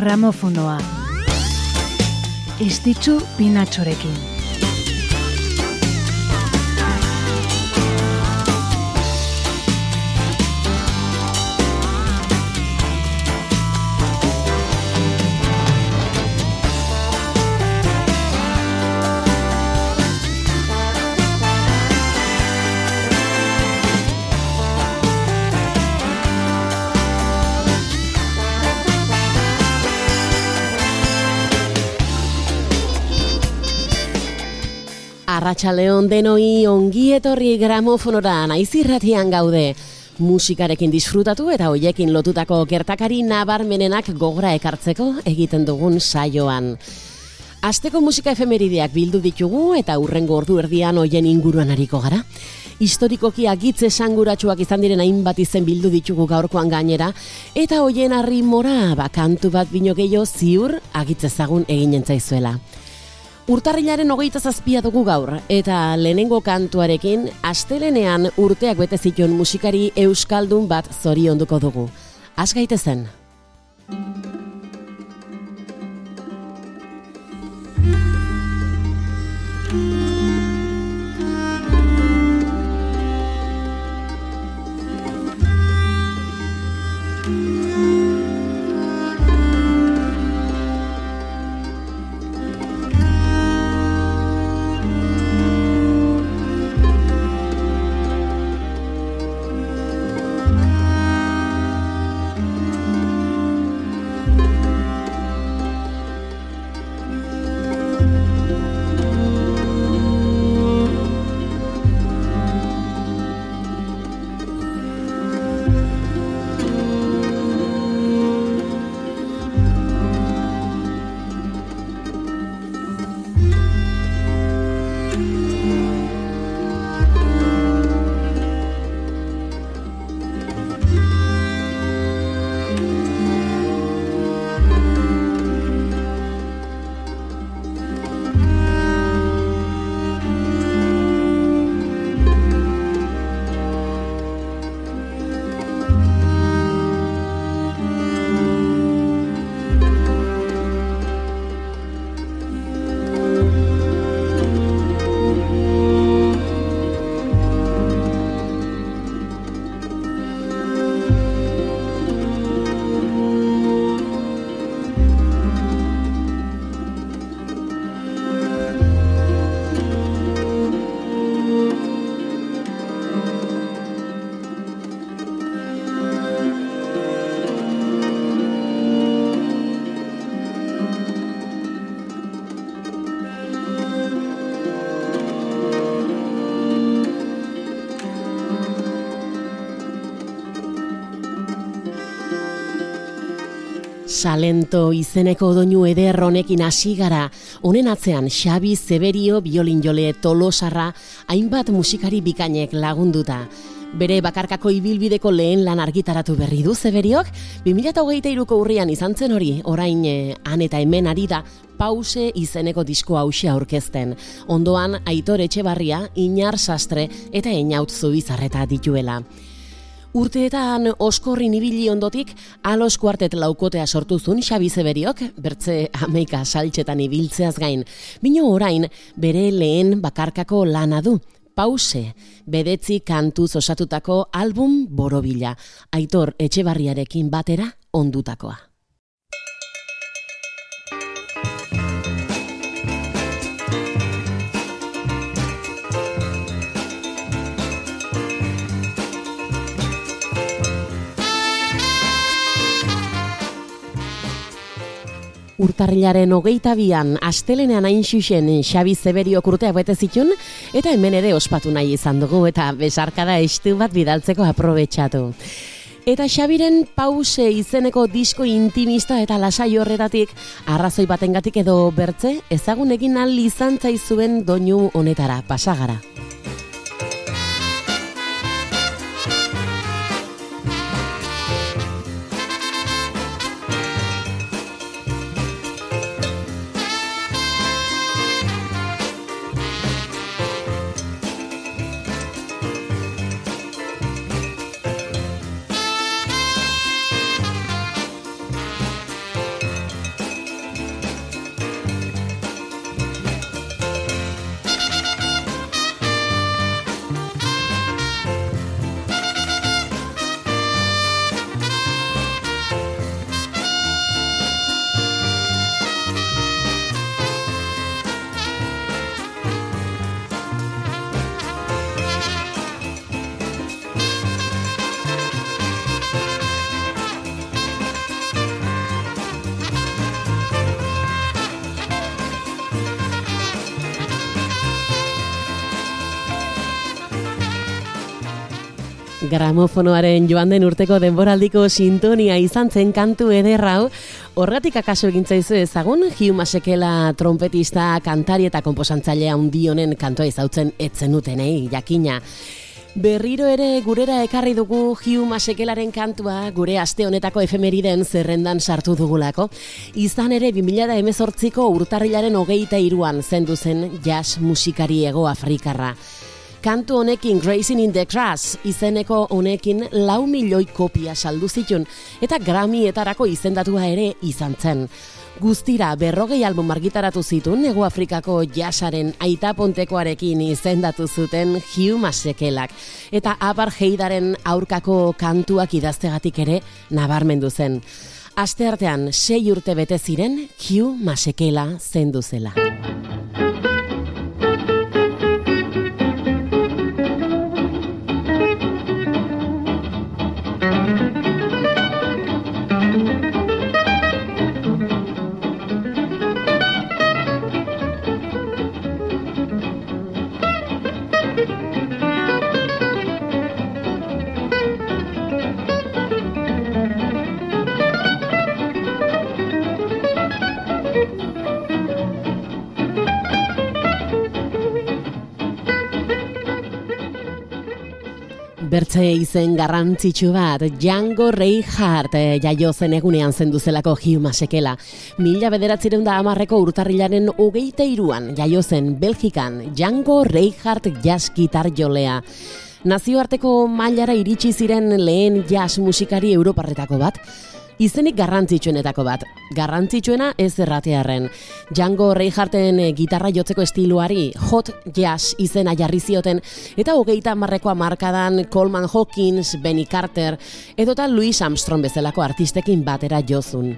gramofonoa. Ez ditzu pinatxorekin. Arratxaleon denoi ongi etorri gramofonora naizirratian gaude. Musikarekin disfrutatu eta hoiekin lotutako gertakari nabarmenenak gogora ekartzeko egiten dugun saioan. Asteko musika efemerideak bildu ditugu eta urrengo ordu erdian hoien inguruan hariko gara. Historikoki agitze sanguratsuak izan diren hainbat izen bildu ditugu gaurkoan gainera eta hoien harri mora bakantu bat bino gehiago ziur agitzezagun egin entzaizuela. Urtarrilaren hogeita zazpia dugu gaur, eta lehenengo kantuarekin, astelenean urteak bete zituen musikari euskaldun bat zorionduko dugu. Az gaite zen. Salento izeneko doinu eder honekin hasi gara, honen atzean Xabi Zeberio biolinjole tolosarra hainbat musikari bikainek lagunduta. Bere bakarkako ibilbideko lehen lan argitaratu berri du Zeberiok, 2008ko urrian izan zen hori, orain eh, han eta hemen ari da, pause izeneko disko hause aurkezten. Ondoan, Aitor Etxebarria, Inar Sastre eta Einaut Zubizarreta dituela. Urteetan oskorri ibili ondotik alos kuartet laukotea sortu zuen Xabi Zeberiok, bertze ameika saltxetan ibiltzeaz gain. Bino orain bere lehen bakarkako lana du, pause, bedetzi kantu osatutako album borobila, aitor etxebarriarekin batera ondutakoa. Urtarrilaren hogeita bian, astelenean hain xuxen Xabi Zeberio kurtea bete zitun, eta hemen ere ospatu nahi izan dugu, eta besarkada estu bat bidaltzeko aprobetsatu. Eta Xabiren pause izeneko disko intimista eta lasai horretatik, arrazoi batengatik edo bertze, ezagun egin al izan zaizuen doinu honetara, pasagara. Gramofonoaren joan den urteko denboraldiko sintonia izan zen kantu ederrau, horretik akaso egintzaizu ezagun, Hugh Masekela trompetista, kantari eta komposantzailea hundionen kantoa izautzen etzen utenei, jakina. Berriro ere gurera ekarri dugu Hugh Masekelaren kantua gure aste honetako efemeriden zerrendan sartu dugulako. Izan ere 2018ko urtarrilaren hogeita iruan zendu zen jazz musikari ego Afrikarra. Kantu honekin Grazing in the Grass izeneko honekin lau milioi kopia saldu zitun eta Grammyetarako izendatua ere izan zen. Guztira berrogei album argitaratu zituen Ego Afrikako jasaren aita pontekoarekin izendatu zuten Hugh Masekelak. Eta apartheidaren aurkako kantuak idaztegatik ere nabarmendu zen. Aste artean sei urte bete ziren Hugh Masekela zendu izen garrantzitsu bat, Django Reinhardt e, jaio zen egunean zenduzelako Hugh Masekela. Mila bederatzireun da amarreko urtarrilaren hogeite iruan jaio zen Belgikan Django Reinhardt jazz gitar jolea. Nazioarteko mailara iritsi ziren lehen jazz musikari europarretako bat, izenik garrantzitsuenetako bat. Garrantzitsuena ez erratearen. Django Reinhardten eh, gitarra jotzeko estiluari hot jazz izena jarri zioten eta hogeita marrekoa markadan Coleman Hawkins, Benny Carter edota Louis Armstrong bezalako artistekin batera jozun.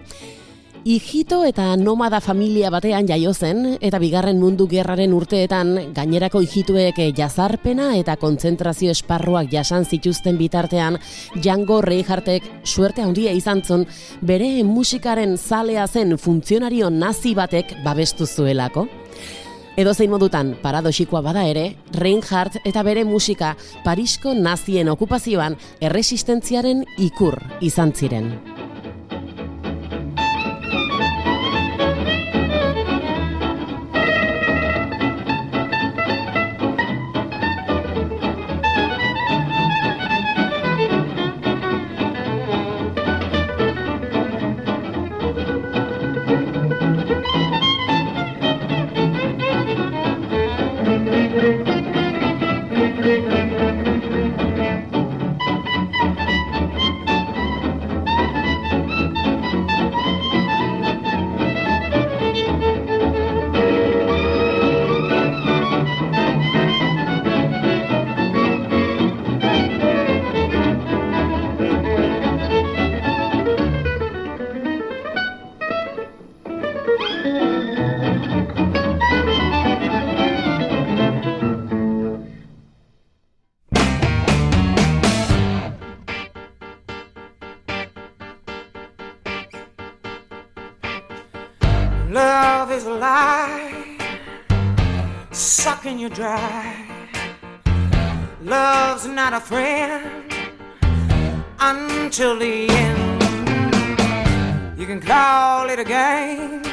Ijito eta nomada familia batean jaio zen eta bigarren mundu gerraren urteetan gainerako ijituek jazarpena eta kontzentrazio esparruak jasan zituzten bitartean Django Reinhardtek suerte handia izan zon bere musikaren zalea zen funtzionario nazi batek babestu zuelako. Edo zein modutan, paradoxikoa bada ere, Reinhardt eta bere musika Parisko nazien okupazioan erresistentziaren ikur izan ziren. You dry. Love's not a friend until the end. You can call it a game,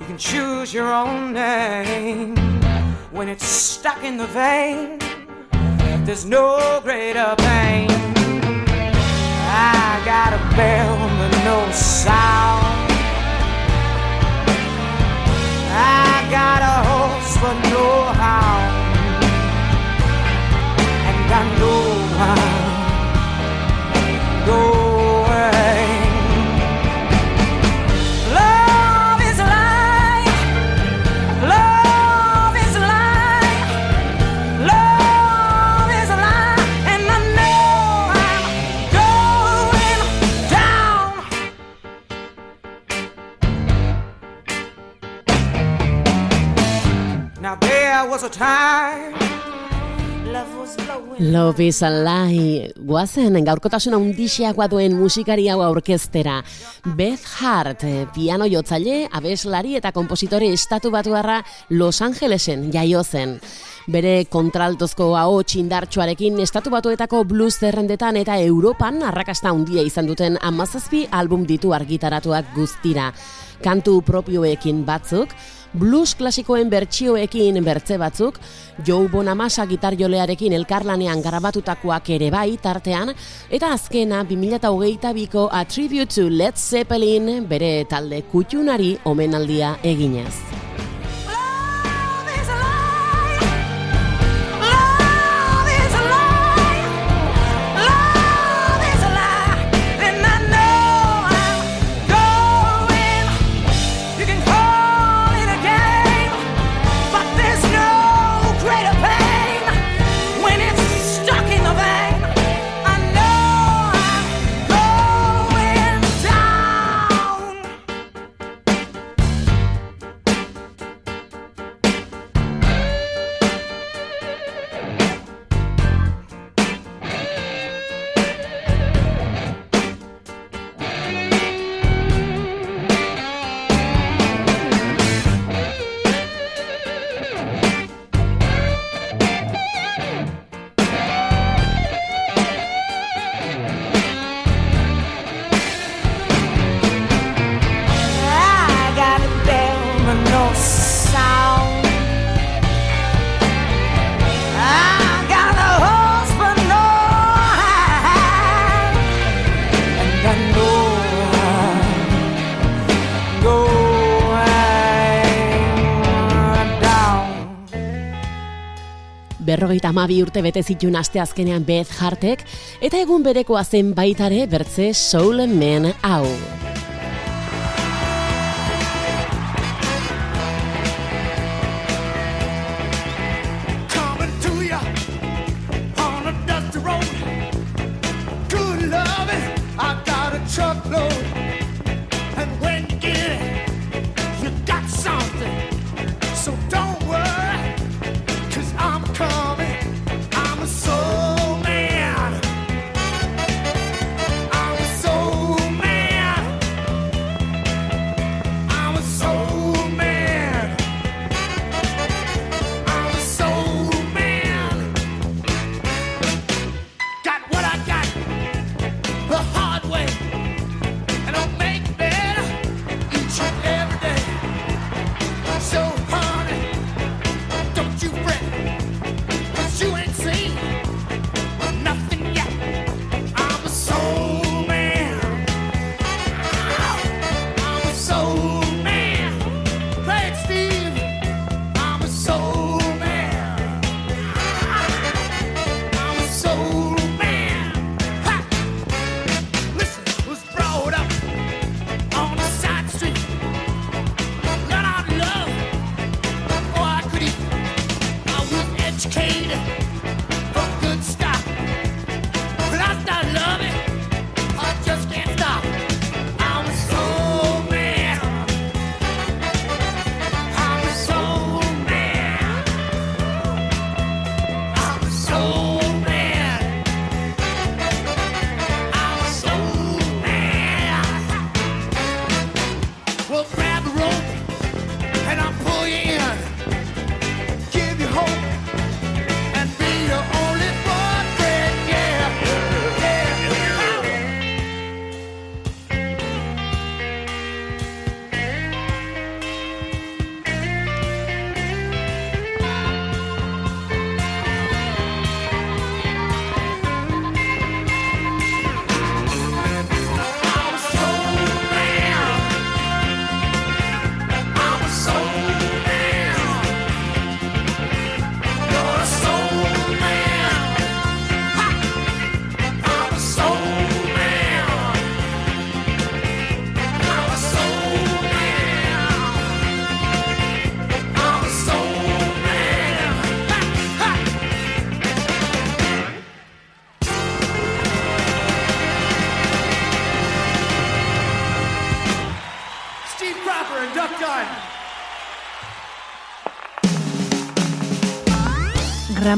you can choose your own name. When it's stuck in the vein, there's no greater pain. I got a bell but no sound. I got a horse but no hound, and I know go. A time Love is Alive. Guazen, gaurkotasuna undixeagoa duen musikari hau aurkeztera. Beth Hart, eh, piano jotzaile, abeslari eta kompositore estatu batuarra Los Angelesen jaio zen. Bere kontraltozko hau txindartxoarekin estatu batuetako blues zerrendetan eta Europan arrakasta handia izan duten amazazpi album ditu argitaratuak guztira. Kantu propioekin batzuk, blues klasikoen bertsioekin bertze batzuk, Joe Bonamassa gitar jolearekin elkarlanean garabatutakoak ere bai tartean, eta azkena 2008ko A Tribute to Led Zeppelin bere talde kutxunari omenaldia eginez. Berrogeita amabi urte bete zitun aste azkenean Beth Hartek, eta egun berekoa zen baitare bertze Soul Man hau.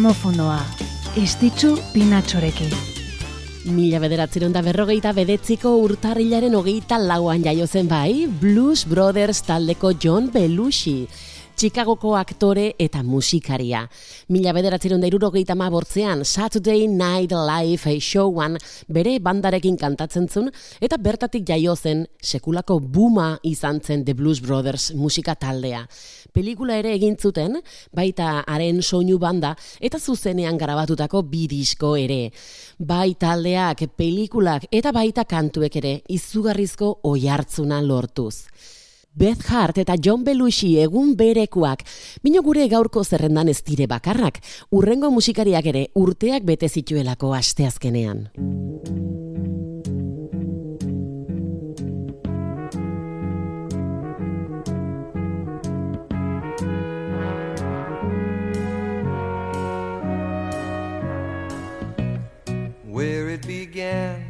Gramofonoa. Estitzu pinatxorekin. Mila bederatzeron da berrogeita bedetziko urtarrilaren hogeita lauan jaio zen bai, Blues Brothers taldeko John Belushi. Chicagoko aktore eta musikaria. Mila bederatzeron da irurogeita bortzean, Saturday Night Live showan bere bandarekin kantatzen zun, eta bertatik jaio zen sekulako buma izan zen The Blues Brothers musika taldea. Pelikula ere egin zuten, baita haren soinu banda, eta zuzenean garabatutako bi disko ere. Bai taldeak, pelikulak eta baita kantuek ere izugarrizko oihartzuna lortuz. Beth Hart eta John Belushi egun berekuak. Bino gure gaurko zerrendan ez dire bakarrak, urrengo musikariak ere urteak bete zituelako asteazkenean. Where it began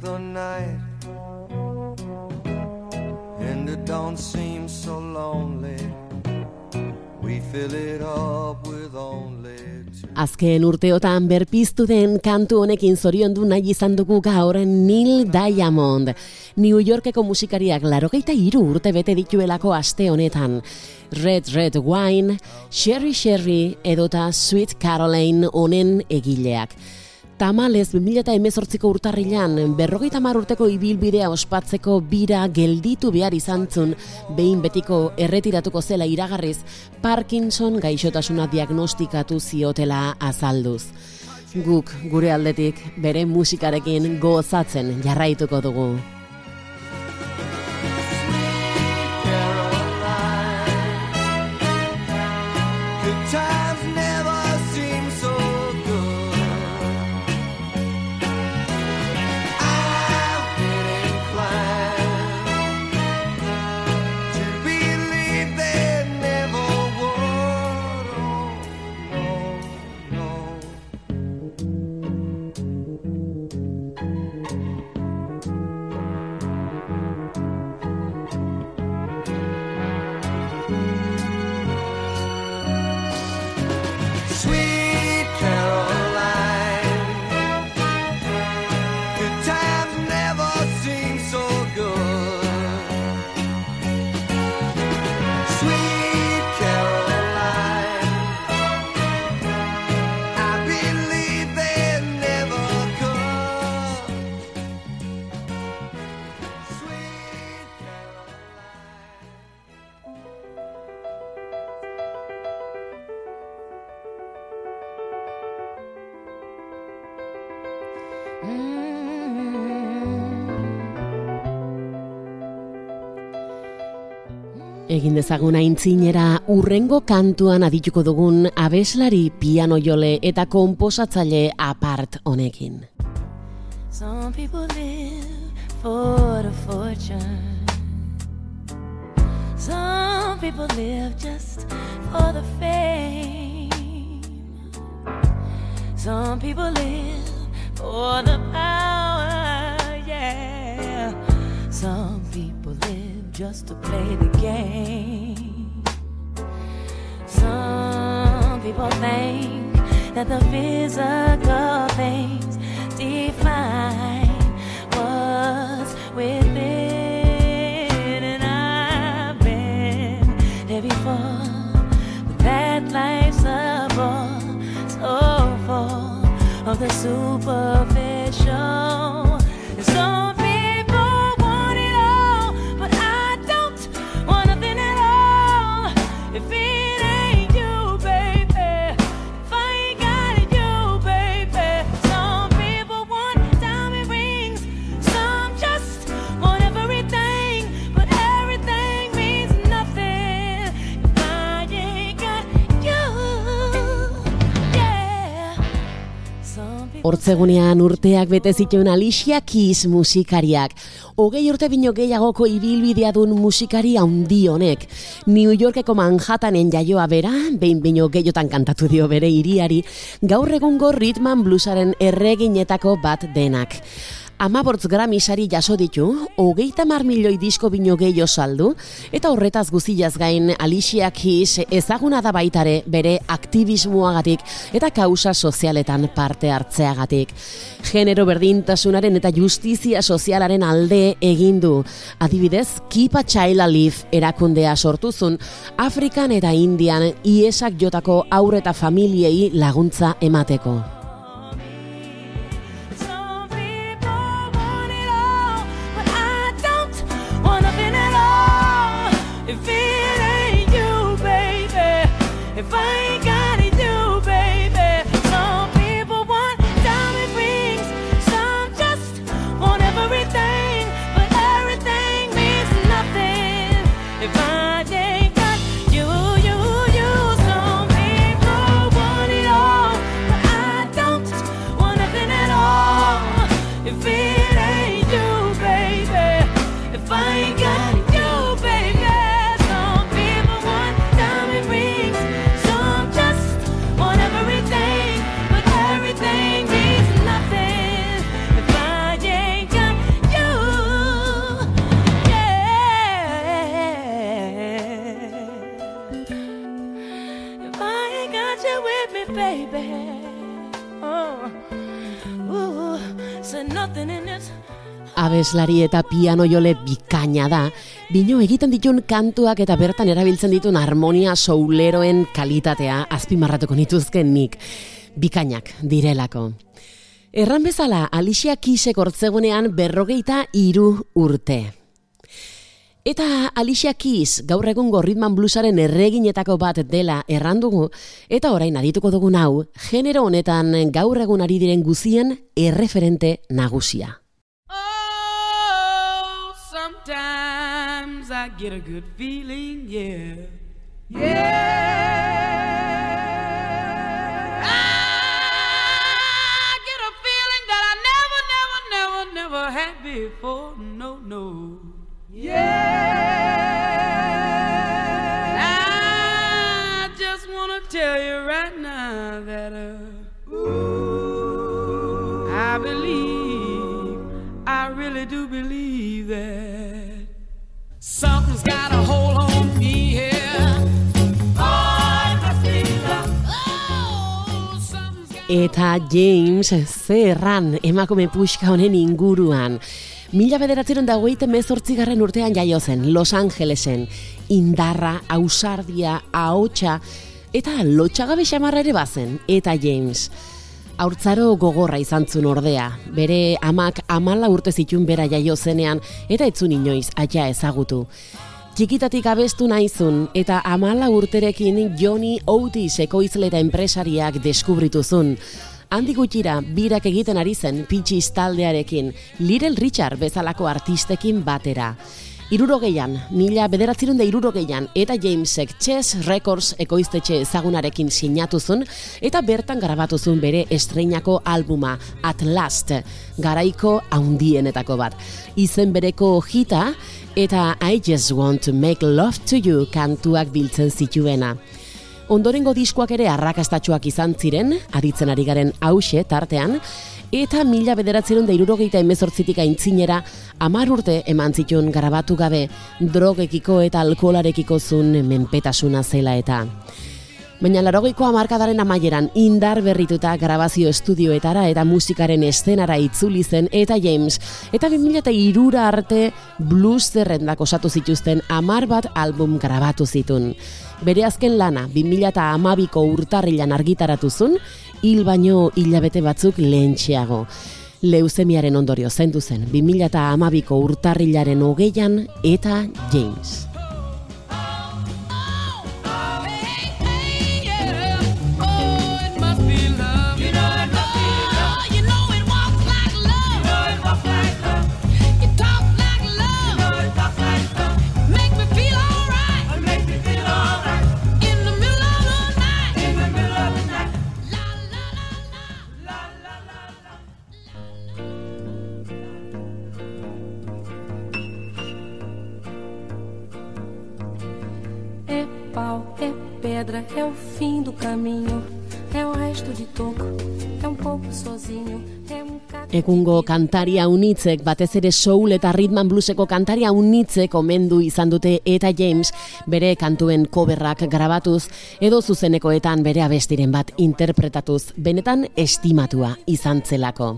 The night and it don't seem so lonely. We fill it up with only two. Azken urteotan berpiztu den kantu honekin zoriondu nahi izan dugu gaur Neil Diamond. New Yorkeko musikariak larogeita hiru urte bete dituelako aste honetan. Red Red Wine, Sherry Sherry edota Sweet Caroline honen egileak. Tamalez 2018ko urtarrilan berrogeita mar urteko ibilbidea ospatzeko bira gelditu behar izan zun, behin betiko erretiratuko zela iragarriz, Parkinson gaixotasuna diagnostikatu ziotela azalduz. Guk gure aldetik bere musikarekin gozatzen jarraituko dugu. Good times Egin dezagun aintzinera urrengo kantuan adituko dugun abeslari piano jole eta konposatzaile apart honekin. Some people live for the fortune. Some people live just for the fame. Some people live for the power, yeah. Some people live just to play the game. Some people think that the physical things define Hortzegunean urteak bete zituen Alicia Keys musikariak. Hogei urte bino gehiagoko ibilbidea duen musikari handi honek. New Yorkeko Manhattanen jaioa bera, behin bino gehiotan kantatu dio bere hiriari, gaur egungo ritman bluesaren erreginetako bat denak. Amabortz Grammy sari jaso ditu, hogeita mar milioi disko bino gehiago saldu, eta horretaz guztiaz gain Alicia Keys ezaguna da baitare bere aktivismoagatik eta kausa sozialetan parte hartzeagatik. Genero berdintasunaren eta justizia sozialaren alde egin du. Adibidez, Keep a Child Alive erakundea sortuzun, Afrikan eta Indian iesak jotako aurre eta familiei laguntza emateko. Abeslari eta piano jole bikaina da, bino egiten ditun kantuak eta bertan erabiltzen ditun harmonia souleroen kalitatea azpimarratuko nituzken nik. Bikainak direlako. Erran bezala, Alicia Keysek hortzegunean berrogeita iru urte. Eta Alicia Keys gaur egungo ritman bluesaren erreginetako bat dela errandugu, eta orain adituko dugun hau, genero honetan gaur egun ari diren guzien erreferente nagusia. I get a good feeling, yeah. Yeah. I get a feeling that I never, never, never, never had before. No, no. Yeah. Eta James zerran emakume puxka honen inguruan. Mila bederatzeren da hogeita mezortzigarren urtean jaio zen, Los Angelesen. Indarra, ausardia, ahotsa, eta lotxagabe xamarra ere bazen, eta James. Haurtzaro gogorra izan zuen ordea, bere amak amala urte zitun bera jaio zenean, eta etzun inoiz aia ezagutu. Txikitatik abestu naizun eta amala urterekin Johnny Otis ekoizle eta enpresariak deskubrituzun. Handi gutxira, birak egiten ari zen Pitchies taldearekin, Little Richard bezalako artistekin batera. Irurogeian, mila bederatzerun da irurogeian, eta Jamesek Chess Records ekoiztetxe ezagunarekin sinatuzun, eta bertan grabatuzun bere estreinako albuma, At Last, garaiko haundienetako bat. Izen bereko hita, eta I Just Want to Make Love to You kantuak biltzen zituena. Ondorengo diskoak ere arrakastatxoak izan ziren, aditzen ari garen hause tartean, eta mila bederatzerun da irurogeita emezortzitik aintzinera, amar urte eman zituen garabatu gabe, drogekiko eta alkoholarekiko zun menpetasuna zela eta. Baina larogeiko hamarkadaren amaieran indar berrituta grabazio estudioetara eta musikaren eszenara itzuli zen eta James eta 2002 arte blues zerrendak osatu zituzten amar bat album grabatu zitun. Bere azken lana 2012ko urtarrilan argitaratuzun, hil baino hilabete batzuk lehentxeago. Leuzemiaren ondorio zendu zen 2012ko urtarrilaren hogeian eta James. Egungo kantaria unitzek, batez ere soul eta ritman blueseko kantaria unitzek omendu izan dute eta James bere kantuen coverrak grabatuz edo zuzenekoetan bere abestiren bat interpretatuz, benetan estimatua izan zelako.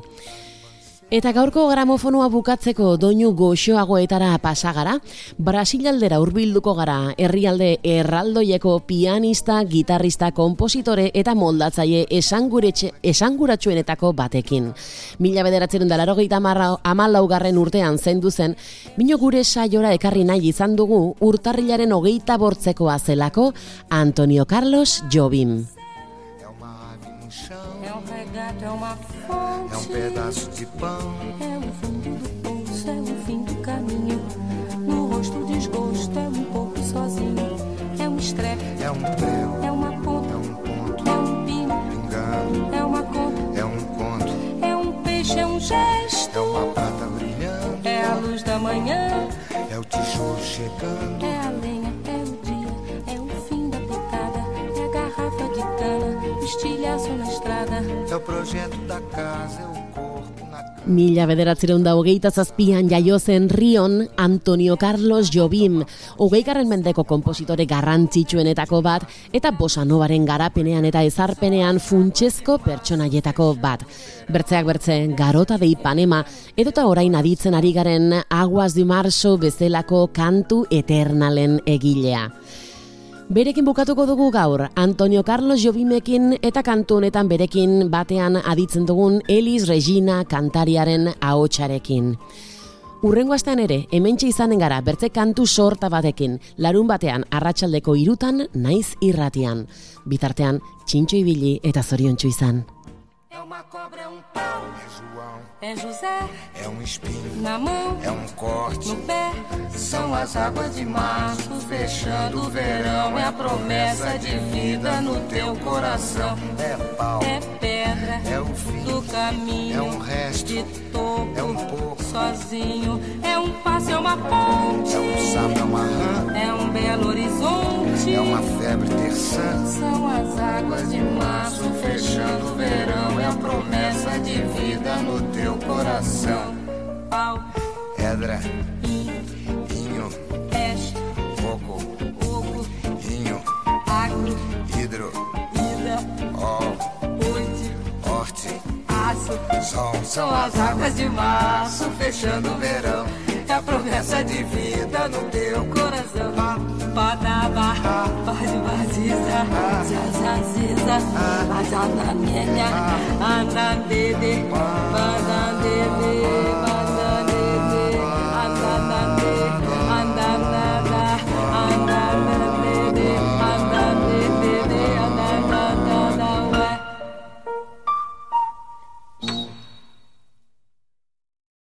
Eta gaurko gramofonoa bukatzeko doinu goxoagoetara pasagara, Brasilaldera hurbilduko gara herrialde erraldoieko pianista, gitarrista, kompositore eta moldatzaile esanguretxe, esanguratsuenetako batekin. Mila bederatzen da larogeita amalaugarren urtean zendu zen, bino gure saiora ekarri nahi izan dugu urtarrilaren hogeita bortzekoa zelako Antonio Carlos Jobim. Um é é um pedaço de pão. É o fundo do poço, é o fim do caminho. No rosto desgosto, é um pouco sozinho. É um estrepe, É um prego, é uma é ponta, um ponto é um pino, pingando. é uma conta, É um conto, é um peixe, é um gesto. é uma prata brilhando. É a luz da manhã, É o tijolo chegando. é estilhaço na estrada. É o projeto da casa, é o corpo na cama. Mila bederatzeron da hogeita zazpian jaio zen Rion Antonio Carlos Jobim, hogeikarren mendeko kompositore garrantzitsuenetako bat, eta bossa novaren garapenean eta ezarpenean funtsezko pertsonaietako bat. Bertzeak bertze, garota de Ipanema, edota orain aditzen ari garen Aguas de Marzo bezalako kantu eternalen egilea. Berekin bukatuko dugu gaur, Antonio Carlos Jobimekin eta kantu honetan berekin batean aditzen dugun Elis Regina kantariaren ahotsarekin. Urrengo astean ere, hementxe izanen gara bertze kantu sorta batekin, larun batean arratsaldeko irutan naiz irratian. Bitartean, txintxo ibili eta zoriontsu izan. É uma cobra, um pau, É João, é José é um espinho, na mão, é um corte. no pé. São as águas de março fechando o verão. É a promessa de vida no teu coração. É pau, É pedra é o fim, do caminho. é um resto, de topo, é um pouco. sozinho. É um passo, é uma ponte. é um sapo, é uma rã, É um belo horizonte. É uma febre terçã. São as águas de março fechando o verão. É a promessa de vida no teu coração. pau, Pedra, in, inho, peixe, coco, oco, inho, agro, hidro, ida, ó, urte, horte, aço. som. São as águas de março fechando o verão. É a promessa de vida no teu coração. badaba bazibaziza zazaziza bazanamienya ah. anandede ah. bazandede